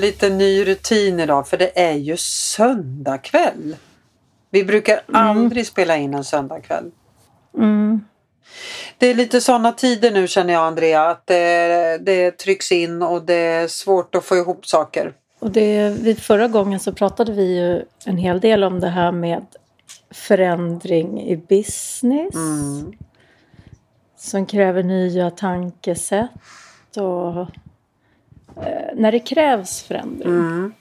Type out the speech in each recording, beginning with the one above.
Är lite ny rutin idag för det är ju söndagkväll. Vi brukar Mm. aldrig spela in en söndagkväll. Mm. Det är lite sådana tider nu känner jag Andrea att det, det trycks in och det är svårt att få ihop saker. Och det, vid förra gången så pratade vi ju en hel del om det här med förändring i business. Mm. Som kräver nya tankesätt. Och när det krävs förändring. Mm.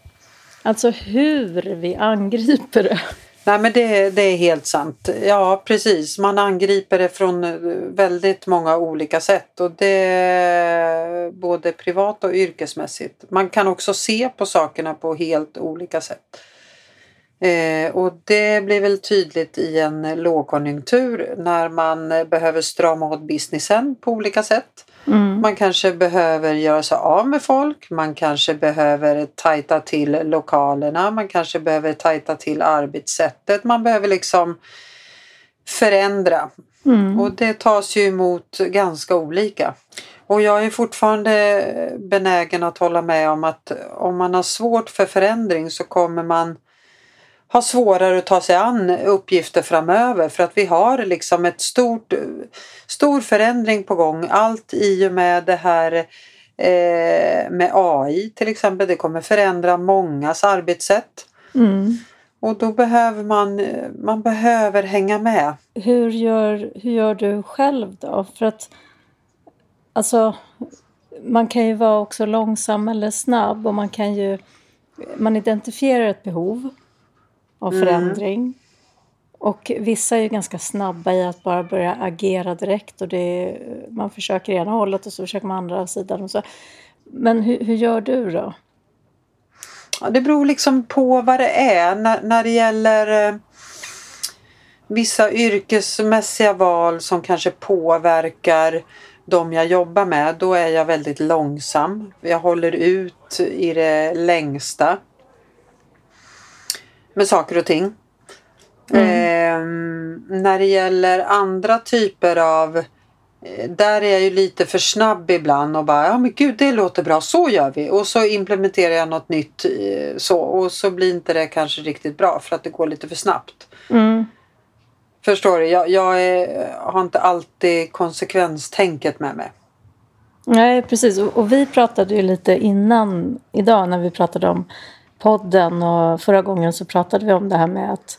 Alltså hur vi angriper det. Nej men det, det är helt sant. Ja precis, man angriper det från eh, väldigt många olika sätt och det både privat och yrkesmässigt. Man kan också se på sakerna på helt olika sätt. Eh, och det blir väl tydligt i en lågkonjunktur när man eh, behöver strama åt businessen på olika sätt. Mm. Man kanske behöver göra sig av med folk. Man kanske behöver tajta till lokalerna. Man kanske behöver tajta till arbetssättet. Man behöver liksom förändra. Mm. Och det tas ju emot ganska olika. Och jag är fortfarande benägen att hålla med om att om man har svårt för förändring så kommer man ha svårare att ta sig an uppgifter framöver för att vi har liksom ett stort stor förändring på gång. Allt i och med det här eh, med AI till exempel. Det kommer förändra mångas arbetssätt. Mm. Och då behöver man, man behöver hänga med. Hur, gör, hur gör du själv då? För att alltså, man kan ju vara också långsam eller snabb och man kan ju man identifierar ett behov av Mm. förändring. Och vissa är ju ganska snabba i att bara börja agera direkt och det, man försöker ena hållet och så försöker man andra sidan. Och så. Men hur, hur gör du då? Ja, det beror liksom på vad det är. När, när det gäller eh, vissa yrkesmässiga val som kanske påverkar de jag jobbar med, då är jag väldigt långsam. Jag håller ut i det längsta med saker och ting. Ehm, när det gäller andra typer av eh, där är jag ju lite för snabb ibland och bara ja men gud det låter bra, så gör vi och så implementerar jag något nytt eh, så och så blir inte det kanske riktigt bra för att det går lite för snabbt. Mm. Förstår du? Jag, jag är, har inte alltid konsekvenstänket med mig. Nej, precis. Och, och vi pratade ju lite innan idag när vi pratade om podden och förra gången så pratade vi om det här med att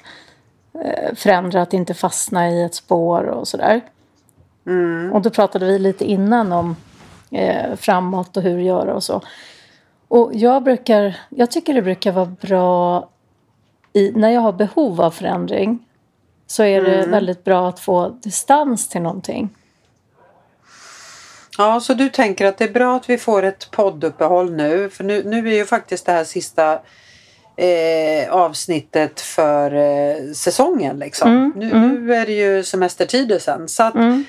eh, förändra, att inte fastna i ett spår och sådär. Mm. Och då pratade vi lite innan om eh, framåt och hur göra och så. Och jag brukar, jag tycker det brukar vara bra i, när jag har behov av förändring så är det Mm. väldigt bra att få distans till någonting. Ja, så du tänker att det är bra att vi får ett podduppehåll nu för nu, nu är ju faktiskt det här sista eh, avsnittet för eh, säsongen liksom. Mm, nu, mm. nu är det ju semestertider sen. Så att, Mm.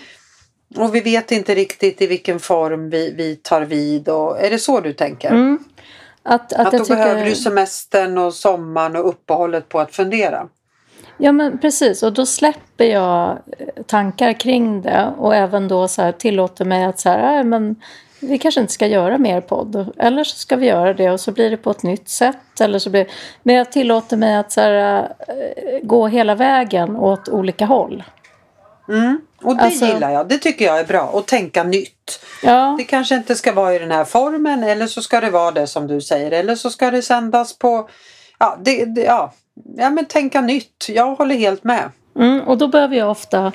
Och vi vet inte riktigt i vilken form vi, vi tar vid. Och, är det så du tänker? Mm. Att, att, Att, jag då tycker... behöver du semestern och sommaren och uppehållet på att fundera. Ja men precis och då släpper jag eh, tankar kring det och även då så här tillåter mig att så här, "Nej, men vi kanske inte ska göra mer podd. Eller så ska vi göra det och så blir det på ett nytt sätt. Eller så blir... Men jag tillåter mig att så här, eh, gå hela vägen åt olika håll. Mm. Och det Alltså- gillar jag. Det tycker jag är bra. Att tänka nytt. Ja, Det kanske inte ska vara i den här formen eller så ska det vara det som du säger. Eller så ska det sändas på... Ja, det, det, ja. Ja men tänka nytt. Jag håller helt med. mm, och då behöver jag ofta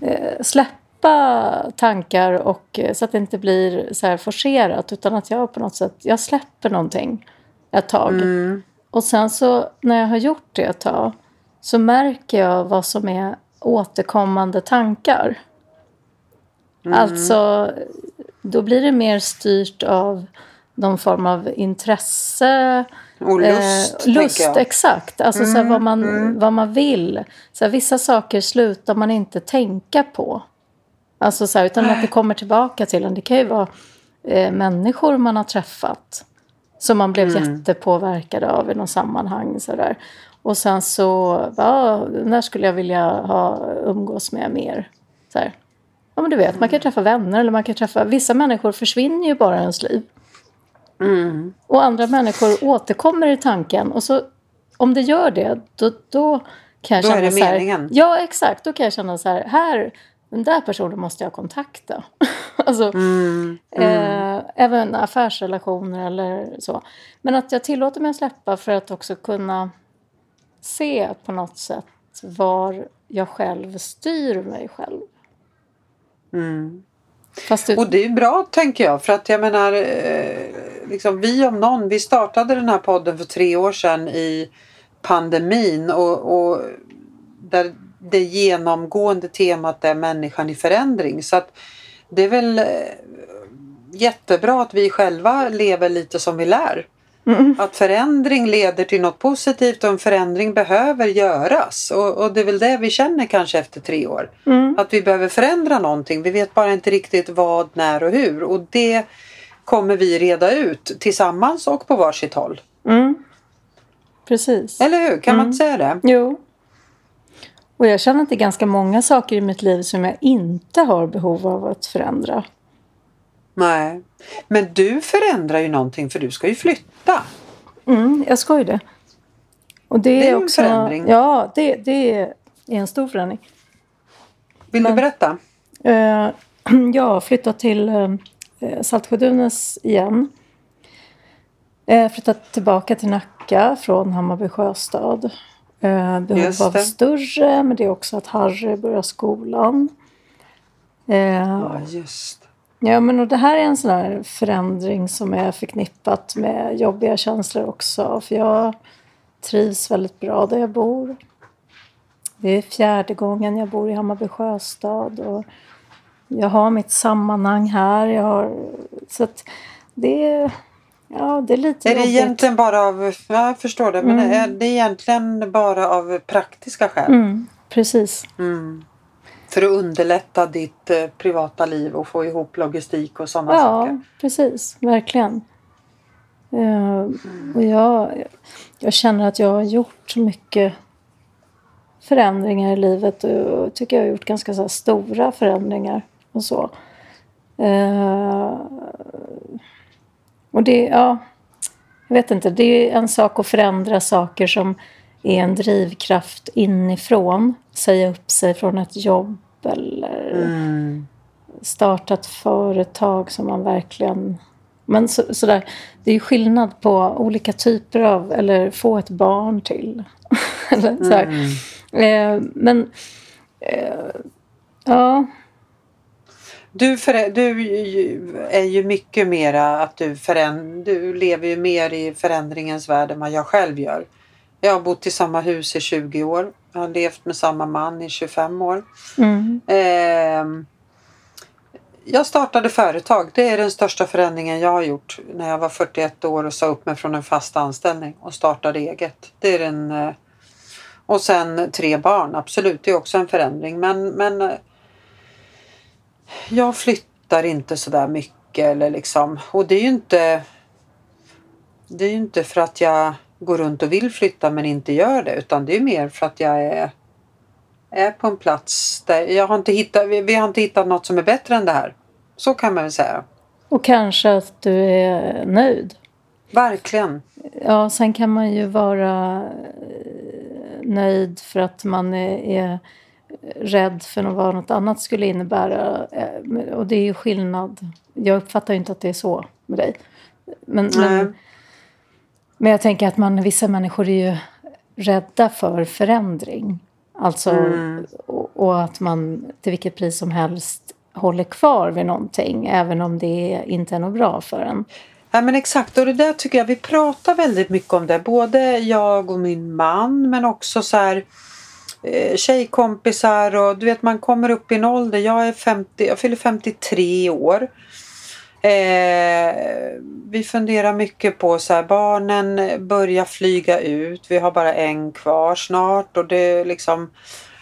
eh, släppa tankar och, eh, så att det inte blir så här forcerat utan att jag på något sätt jag släpper någonting ett tag. Mm. Och sen så när jag har gjort det ett tag så märker jag vad som är återkommande tankar. Alltså, då blir det mer styrt av någon form av intresse. Och lust, eh, lust jag. exakt. Alltså så här, vad, man, vad man vill. Så här, vissa saker slutar man inte tänka på. Alltså så här, utan att det kommer tillbaka till en. Det kan ju vara eh, människor man har träffat. Som man blev jättepåverkad av i något sammanhang. Så där. Och sen så, ja, när skulle jag vilja ha umgås med mer? Så här. Ja men du vet, man kan träffa vänner eller man kan träffa... Vissa människor försvinner ju bara i ens liv. Mm. Och andra människor återkommer i tanken. Och så om det gör det, då, då kan jag då känna är det så här, meningen. Ja, exakt. Då kan jag känna så här, här den där personen måste jag kontakta. alltså, mm, mm. Eh, även affärsrelationer eller så. Men att jag tillåter mig att släppa för att också kunna se på något sätt var jag själv styr mig själv. Mm. Du... Och det är bra tänker jag för att jag menar eh, liksom, vi om någon, vi startade den här podden för tre år sedan i pandemin och, och där det genomgående temat är människan i förändring. Så att det är väl eh, jättebra att vi själva lever lite som vi lär. Mm. Att förändring leder till något positivt och en förändring behöver göras. Och, och det är väl det vi känner kanske efter tre år. Mm. Att vi behöver förändra någonting. Vi vet bara inte riktigt vad, när och hur. Och det kommer vi reda ut tillsammans och på varsitt håll. Mm. Precis. Eller hur? Kan man inte mm. säga det? Jo. Och jag känner att det är ganska många saker i mitt liv som jag inte har behov av att förändra. Nej, men du förändrar ju någonting för du ska ju flytta. Mm, jag ska ju det. Och det, det är, också, en förändring. Ja, det, det är en stor förändring. Vill men, du berätta? Eh, jag har flyttat till eh, Saltsjö-Duvnäs igen. Eh, flyttat tillbaka till Nacka från Hammarby sjöstad. Eh, behov av större, men det är också att Harry börjar skolan. Eh, ja, just Ja, men och det här är en sån förändring som är förknippat med jobbiga känslor också. För jag trivs väldigt bra där jag bor. Det är fjärde gången jag bor i Hammarby sjöstad. Och jag har mitt sammanhang här. Jag har, så att det är Ja, det är lite Är det jobbigt. egentligen bara av, jag förstår det, men mm. är det egentligen bara av praktiska skäl? Mm, precis. Mm. För att underlätta ditt eh, privata liv och få ihop logistik och sådana ja, saker? Ja, precis. Verkligen. Uh, och jag, jag känner att jag har gjort mycket förändringar i livet och tycker jag har gjort ganska så stora förändringar och så. Uh, och det, ja, jag vet inte, det är en sak att förändra saker som är en drivkraft inifrån. Säga upp sig från ett jobb eller mm. starta ett företag som man verkligen... Men så, sådär, det är ju skillnad på olika typer av, eller få ett barn till. eller, mm. eh, men, eh, ja du, för, du är ju mycket mera att du, föränd, du lever ju mer i förändringens värld än vad jag själv gör. Jag har bott i samma hus i 20 år. Jag har levt med samma man i 25 år. Mm. Eh, jag startade företag. Det är den största förändringen jag har gjort när jag var 41 år och sa upp mig från en fast anställning och startade eget. Det är den, eh, och sen tre barn, absolut, det är också en förändring. Men, men eh, jag flyttar inte så där mycket eller liksom. Och det är ju inte. Det är ju inte för att jag går runt och vill flytta men inte gör det utan det är mer för att jag är, är på en plats där jag har inte hittat, vi har inte hittat något som är bättre än det här. Så kan man väl säga. Och kanske att du är nöjd. Verkligen. Ja, sen kan man ju vara nöjd för att man är, är rädd för vad något annat skulle innebära. Eh, och det är ju skillnad. Jag uppfattar ju inte att det är så med dig. Men, men, men, jag tänker att man, vissa människor är ju rädda för förändring. Alltså, mm. och, och, att man till vilket pris som helst håller kvar vid någonting även om det inte är något bra för en. Ja men exakt och det där tycker jag vi pratar väldigt mycket om det. Både jag och min man men också så här eh, tjejkompisar och du vet man kommer upp i en ålder. Jag är 50, jag fyller 53 år. Eh, vi funderar mycket på så här, barnen börjar flyga ut. Vi har bara en kvar snart och det liksom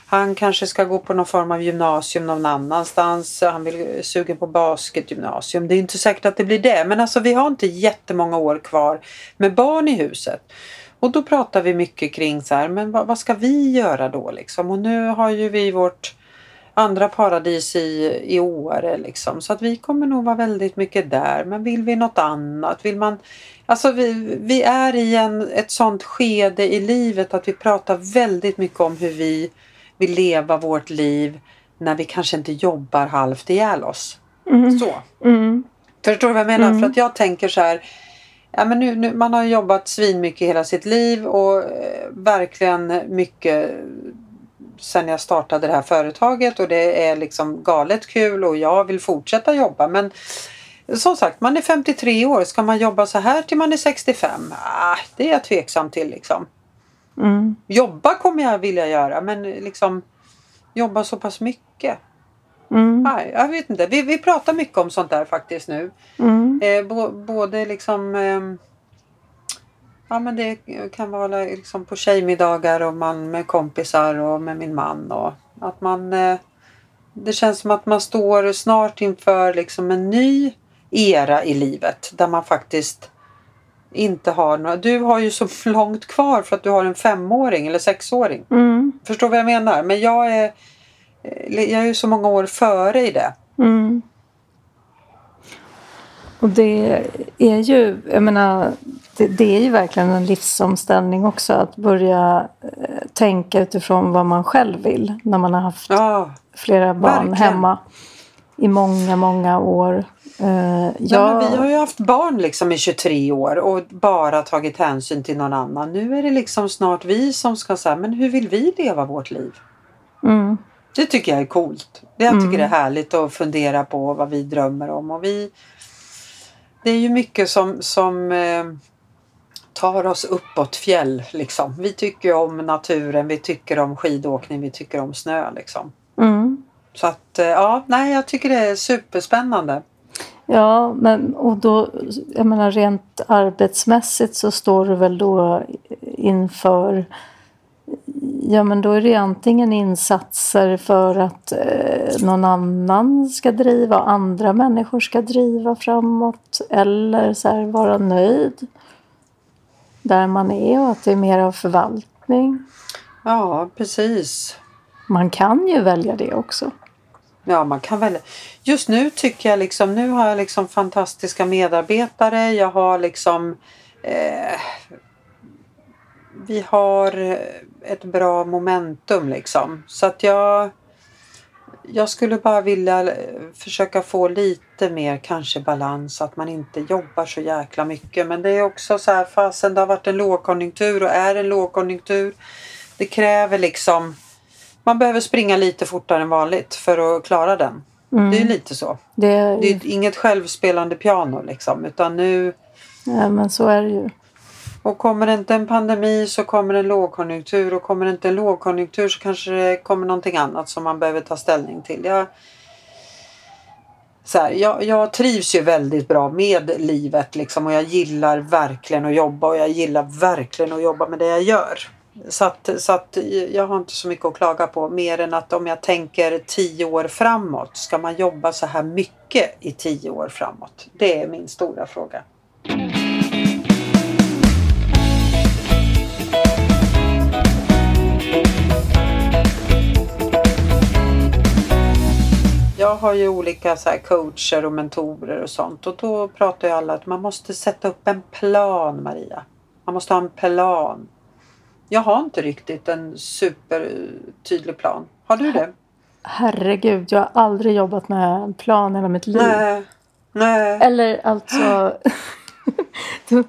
han kanske ska gå på någon form av gymnasium någon annanstans. Han vill sugen på basketgymnasium. Det är inte säkert att det blir det. Men alltså vi har inte jättemånga år kvar med barn i huset. Och då pratar vi mycket kring så här, men vad, vad, ska vi göra då liksom? Och nu har ju vi vårt andra paradis i, i Åre liksom. Så att vi kommer nog vara väldigt mycket där. Men vill vi något annat? Vill man... Alltså vi, vi är i en, ett sånt skede i livet att vi pratar väldigt mycket om hur vi vill leva vårt liv när vi kanske inte jobbar halvt ihjäl oss. Mm. Så. Mm. Förstår du vad jag menar? Mm. För att jag tänker så här. Ja, men nu, nu, man har jobbat svin mycket hela sitt liv och eh, verkligen mycket sen jag startade det här företaget och det är liksom galet kul och jag vill fortsätta jobba men som sagt, man är 53 år. Ska man jobba så här till man är 65? Ah, det är jag tveksam till liksom. Mm. Jobba kommer jag vilja göra men liksom jobba så pass mycket. Mm. Nej, jag vet inte. Vi, vi pratar mycket om sånt där faktiskt nu. Mm. Eh, både liksom eh, Ja men det kan vara liksom på tjejmiddagar och man med kompisar och med min man. Och att man, eh, det känns som att man står snart inför liksom en ny era i livet där man faktiskt inte har några... Du har ju så långt kvar för att du har en femåring eller sexåring. Mm. Förstår vad jag menar? Men jag är, eh, jag är ju så många år före i det. Mm. Och det är ju, jag menar, det, det, är ju verkligen en livsomställning också att börja eh, tänka utifrån vad man själv vill när man har haft ja, flera barn verkligen. hemma i många, många år. Uh, jag... Nej, vi har ju haft barn liksom i 23 år och bara tagit hänsyn till någon annan. Nu är det liksom snart vi som ska säga, men hur vill vi leva vårt liv? Mm. Det tycker jag är coolt. Jag tycker mm. det är härligt att fundera på vad vi drömmer om. Och vi, det är ju mycket som, som eh, tar oss uppåt fjäll. Liksom. Vi tycker om naturen, vi tycker om skidåkning, vi tycker om snö. Liksom. Mm. Så att eh, ja, nej, jag tycker det är superspännande. Ja, men och då, jag menar rent arbetsmässigt så står du väl då inför Ja men då är det antingen insatser för att eh, någon annan ska driva, andra människor ska driva framåt eller så här, vara nöjd där man är och att det är mer av förvaltning. Ja, precis. Man kan ju välja det också. Ja, man kan välja. Just nu tycker jag liksom, nu har jag liksom fantastiska medarbetare. Jag har liksom eh, vi har ett bra momentum liksom. Så att jag jag skulle bara vilja försöka få lite mer kanske balans att man inte jobbar så jäkla mycket. Men det är också så här fasen det har varit en lågkonjunktur och är en lågkonjunktur. Det kräver liksom man behöver springa lite fortare än vanligt för att klara den. Mm. Det är lite så. Det är... det är inget självspelande piano liksom utan nu... Ja men så är det ju. Och kommer det inte en pandemi så kommer en lågkonjunktur och kommer det inte en lågkonjunktur så kanske det kommer någonting annat som man behöver ta ställning till. Jag, så här, jag, jag, trivs ju väldigt bra med livet liksom och jag gillar verkligen att jobba och jag gillar verkligen att jobba med det jag gör. Så att, så att jag har inte så mycket att klaga på mer än att om jag tänker tio år framåt, ska man jobba så här mycket i tio år framåt? Det är min stora fråga. Jag har ju olika så coacher och mentorer och sånt och då pratar ju alla att man måste sätta upp en plan Maria. Man måste ha en plan. Jag har inte riktigt en supertydlig plan. Har du det? Herregud, jag har aldrig jobbat med en plan hela mitt liv. Nej. Nej. Eller alltså...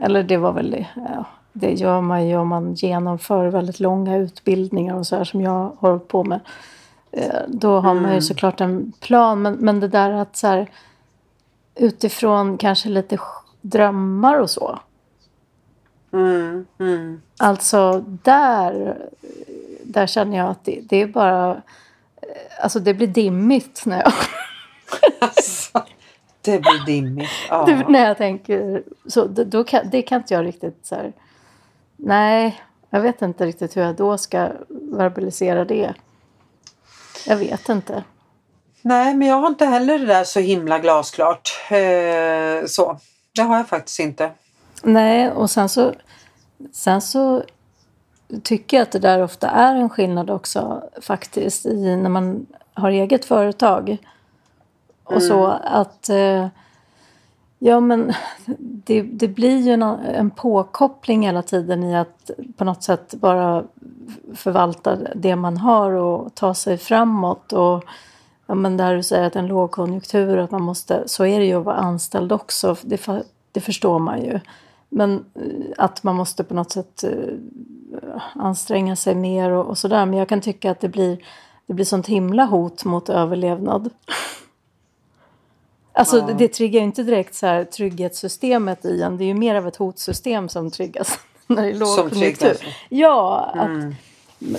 Eller det var väl det. Ja, det gör man ju om man genomför väldigt långa utbildningar och så här som jag har hållit på med. Eh, då har man ju mm. såklart en plan. Men, men det där att så här, utifrån kanske lite drömmar och så. Mm. Mm. Alltså där, där känner jag att det, det är bara... Eh, alltså det blir dimmigt när jag... alltså, det blir dimmigt. Ja. Det, när jag tänker så. Då, då kan, det kan inte jag riktigt så här, Nej, jag vet inte riktigt hur jag då ska verbalisera det. Jag vet inte. Nej, men jag har inte heller det där så himla glasklart. Eh, så. Det har jag faktiskt inte. Nej, och sen så, sen så tycker jag att det där ofta är en skillnad också faktiskt i när man har eget företag. Och mm. så att eh, Ja, men det, det blir ju en, en, påkoppling hela tiden i att på något sätt bara förvalta det man har och ta sig framåt. Och ja, men där du säger att en lågkonjunktur, att man måste, så är det ju att vara anställd också. Det, det förstår man ju. Men eh, att man måste på något sätt eh, anstränga sig mer och, och sådär. Men jag kan tycka att det blir, det blir sånt himla hot mot överlevnad. Alltså ja. det triggar ju inte direkt så här trygghetssystemet i en. Det är ju mer av ett hotsystem som triggas när det är lågkonjunktur. Ja, att, mm.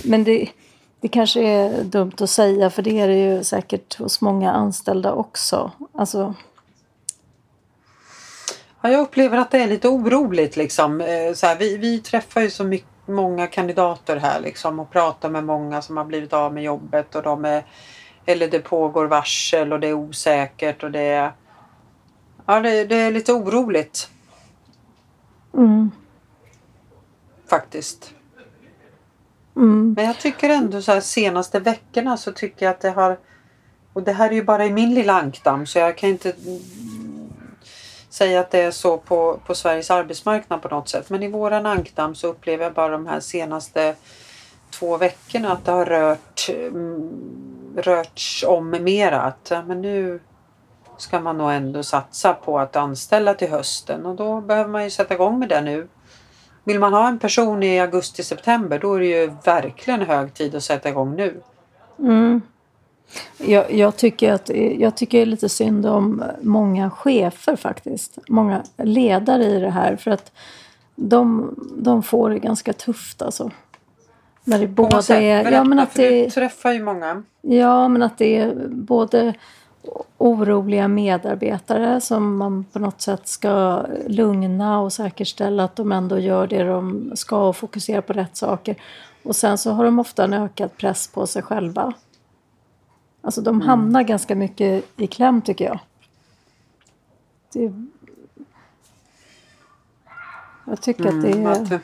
men det, det kanske är dumt att säga för det är det ju säkert hos många anställda också. Alltså, Ja, jag upplever att det är lite oroligt. Liksom. Eh, så här, vi, vi träffar ju så mycket, många kandidater här liksom, och pratar med många som har blivit av med jobbet och de är eller det pågår varsel och det är osäkert och det är... Ja, det, det är lite oroligt. Mm. Faktiskt. Mm. Men jag tycker ändå så här senaste veckorna så tycker jag att det har... Och det här är ju bara i min lilla ankdamm så jag kan inte säga att det är så på, på Sveriges arbetsmarknad på något sätt. Men i våran ankdamm så upplever jag bara de här senaste två veckorna att det har rört mm, rörts om mera. Att men nu ska man nog ändå satsa på att anställa till hösten och då behöver man ju sätta igång med det nu. Vill man ha en person i augusti-september då är det ju verkligen hög tid att sätta igång nu. Mm. Jag, jag, tycker att, jag tycker lite synd om många chefer faktiskt. Många ledare i det här. För att de, de får det ganska tufft alltså. När det både är... ja, men att det, du träffar ju många. Ja, men att det är både oroliga medarbetare som man på något sätt ska lugna och säkerställa att de ändå gör det de ska och fokusera på rätt saker. Och sen så har de ofta en ökad press på sig själva. Alltså de mm. hamnar ganska mycket i kläm tycker jag. Det... Jag tycker mm, att det är...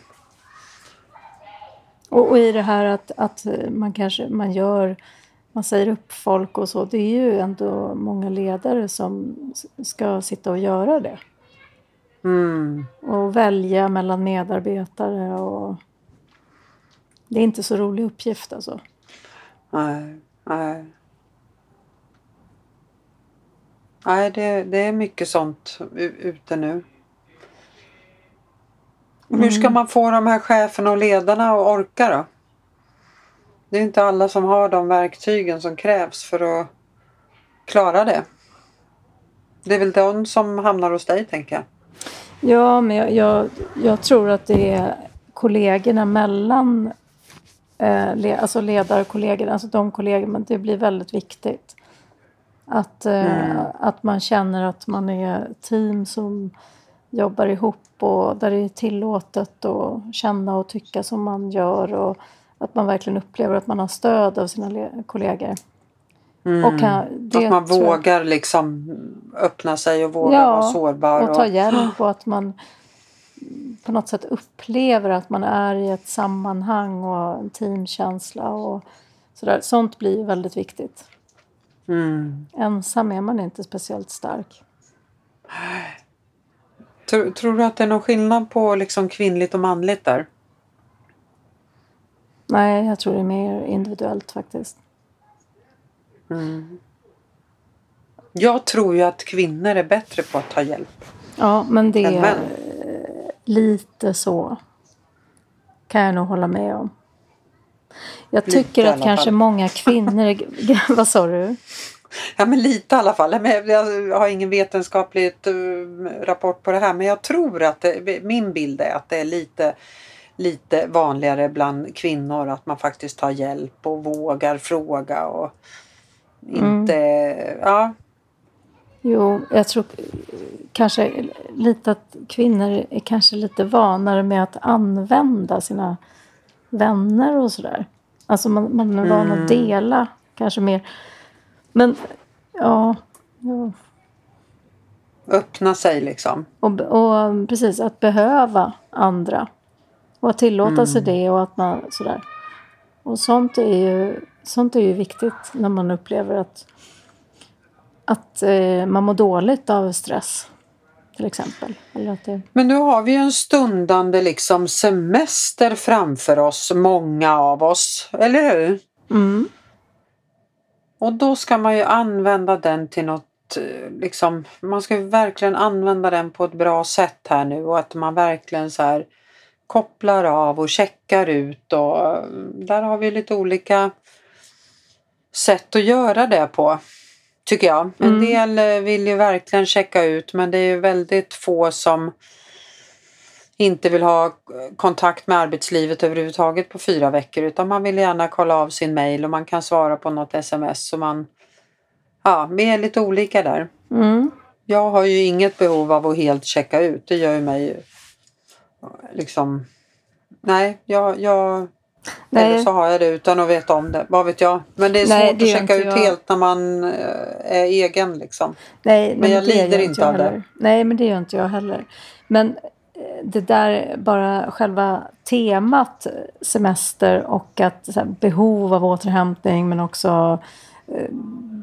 Och, och, i det här att, att man kanske man gör man säger upp folk och så. Det är ju ändå många ledare som ska sitta och göra det. Mm. Och välja mellan medarbetare och... Det är inte så rolig uppgift alltså. Nej, nej. Nej, det, det är mycket sånt ute nu. Mm. Hur ska mm. man få de här cheferna och ledarna att orka då? Det är inte alla som har de verktygen som krävs för att klara det. Det är väl de som hamnar hos dig tänker jag. Ja, men jag, jag, jag tror att det är kollegorna mellan eh, le, alltså ledarkollegorna, alltså de kollegorna, det blir väldigt viktigt. Att, eh, mm. att man känner att man är team som jobbar ihop och där det är tillåtet att känna och tycka som man gör och att man verkligen upplever att man har stöd av sina kollegor. Mm. Och kan, att man vågar jag... liksom öppna sig och våga ja, vara sårbar. Och, och ta hjälp och att man på något sätt upplever att man är i ett sammanhang och en teamkänsla och sådär. Sånt blir väldigt viktigt. Mm. Ensam är man inte speciellt stark. Tror, tror, du att det är någon skillnad på liksom kvinnligt och manligt där? Nej, jag tror det är mer individuellt faktiskt. Mm. Jag tror ju att kvinnor är bättre på att ta hjälp. Ja, men det är lite så. Kan jag nog hålla med om. Jag tycker att kanske många kvinnor... vad sa du? Ja men lite i alla fall. Jag har ingen vetenskaplig eh, rapport på det här men jag tror att det, min bild är att det är lite lite vanligare bland kvinnor att man faktiskt tar hjälp och vågar fråga och inte, mm. ja. Jo, jag tror kanske lite att kvinnor är kanske lite vanare med att använda sina vänner och sådär. Alltså man, man är van mm. att dela kanske mer. Men ja, ja. Öppna sig liksom. Och, och precis, att behöva andra. Och att tillåta sig det och att man sådär. Och sånt är ju, sånt är ju viktigt när man upplever att, att eh, man mår dåligt av stress. Till exempel. Eller att det... Men nu har vi ju en stundande liksom semester framför oss, många av oss. Eller hur? Mm. Och då ska man ju använda den till något eh, liksom, man ska ju verkligen använda den på ett bra sätt här nu och att man verkligen så här kopplar av och checkar ut och eh, där har vi lite olika sätt att göra det på. Tycker jag. En Mm. del eh, vill ju verkligen checka ut men det är ju väldigt få som inte vill ha kontakt med arbetslivet överhuvudtaget på fyra veckor utan man vill gärna kolla av sin mail och man kan svara på något sms. Så man, ja, vi är lite olika där. Mm. Jag har ju inget behov av att helt checka ut. Det gör ju mig liksom... Nej, jag, jag, Nej. eller så har jag det utan att veta om det. Vad vet jag. Men det är Nej, svårt det att checka ut jag. helt när man eh, är egen liksom. Nej, Men jag det gör lider jag inte av det. heller. Nej, men det gör inte jag heller. Men det där, bara själva temat semester och att här, behov av återhämtning men också eh,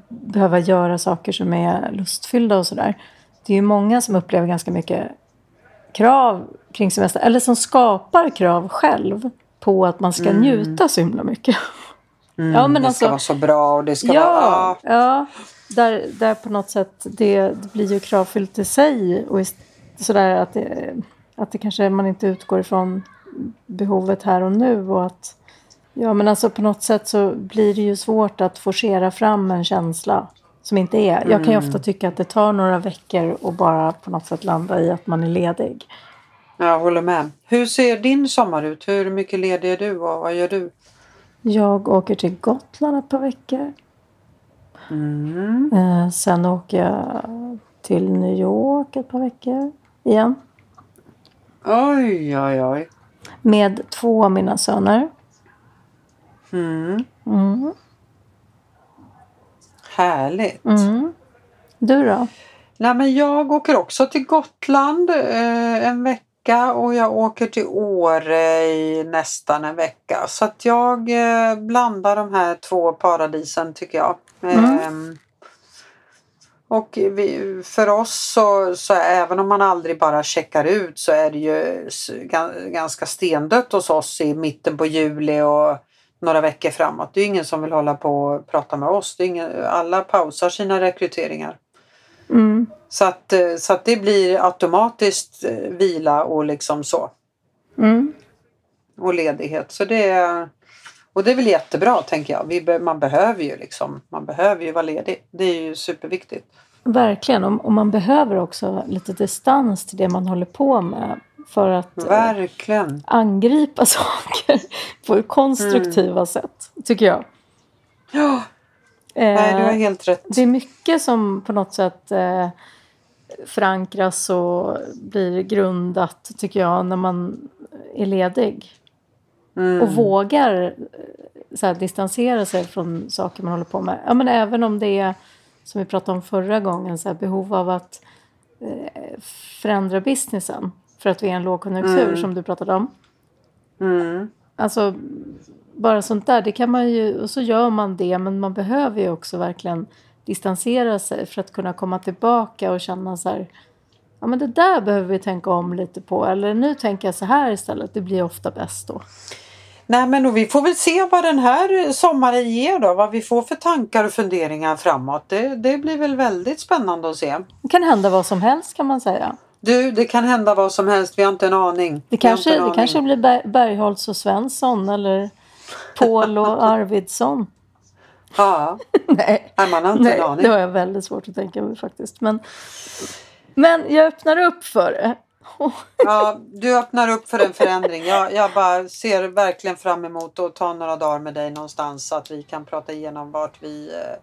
behöva göra saker som är lustfyllda och sådär. Det är ju många som upplever ganska mycket krav kring semester. Eller som skapar krav själv på att man ska njuta så himla mycket. Mm, Ja, men det alltså- ska vara så bra och det ska vara... Ja, Ja, ja där, där på något sätt det, det blir ju kravfyllt i sig och sådär att det, att det kanske man inte utgår ifrån behovet här och nu och att ja men alltså på något sätt så blir det ju svårt att forcera fram en känsla som inte är. Jag kan ju ofta tycka att det tar några veckor och bara på något sätt landa i att man är ledig. jag håller med. Hur ser din sommar ut? Hur mycket ledig är du och vad gör du? Jag åker till Gotland ett par veckor. Mm. Eh, sen åker jag till New York ett par veckor igen. Oj, oj, oj. Med två av mina söner. Mm. Mm. Härligt. Mm. Du då? Nej, men jag åker också till Gotland eh, en vecka och jag åker till Åre i nästan en vecka. Så att jag eh, blandar de här två paradisen tycker jag. Mm. Ehm, och vi, för oss så, så även om man aldrig bara checkar ut så är det ju ganska stendött hos oss i mitten på juli och några veckor framåt. Det är ingen som vill hålla på och prata med oss. Det är ingen, alla pausar sina rekryteringar. Mm. Så att, så att det blir automatiskt eh, vila och liksom så. Mm. Och ledighet. Så det är, och det är väl jättebra tänker jag. Vi, man behöver ju liksom, man behöver ju vara ledig. Det är ju superviktigt. Verkligen. Och och man behöver också lite distans till det man håller på med. För att eh, Verkligen. angripa saker på konstruktiva Mm. sätt. Tycker jag. Ja, nej, du har Eh, helt rätt. Det är mycket som på något sätt eh, förankras och blir grundat tycker jag när man är ledig. Mm. Och vågar eh, så här, distansera sig från saker man håller på med. Ja, men även om det är som vi pratade om förra gången, så här, behov av att eh, förändra businessen. För att vi är i en lågkonjunktur Mm. som du pratade om. Mm. Alltså bara sånt där, det kan man ju, och så gör man det men man behöver ju också verkligen distansera sig för att kunna komma tillbaka och känna så här ja men det där behöver vi tänka om lite på eller nu tänker jag så här istället, det blir ofta bäst då. Nej men och vi får väl se vad den här sommaren ger då. Vad vi får för tankar och funderingar framåt. Det, det blir väl väldigt spännande att se. Det kan hända vad som helst kan man säga. Du, det kan hända vad som helst. Vi har inte en aning. Det kanske, en det aning. kanske blir Ber- Bergholtz och Svensson eller Paul och Arvidsson. Ja, Nej, nej, man har inte Nej en aning. det har jag väldigt svårt att tänka mig faktiskt. Men, men jag öppnar upp för det. Ja, du öppnar upp för en förändring. Jag, jag bara ser verkligen fram emot att ta några dagar med dig någonstans så att vi kan prata igenom vart vi, eh,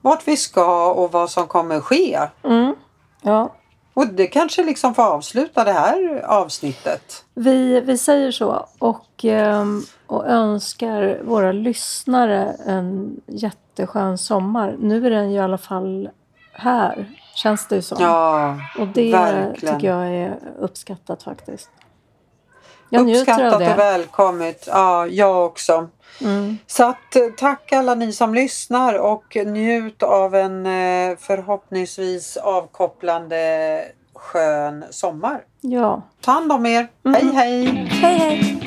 vart vi ska och vad som kommer ske. Mm. Ja, Och det kanske liksom får avsluta det här avsnittet. Vi, vi säger så och, ehm, och önskar våra lyssnare en jätteskön sommar. Nu är den ju i alla fall här, känns det ju som. Ja, och det verkligen. tycker jag är uppskattat faktiskt. Jag Uppskattat det. och välkommet. Ja, jag också. Mm. Så att, eh, tack alla ni som lyssnar och njut av en eh, förhoppningsvis avkopplande skön sommar. Ja. Ta hand om er. Hej hej! Hej hej!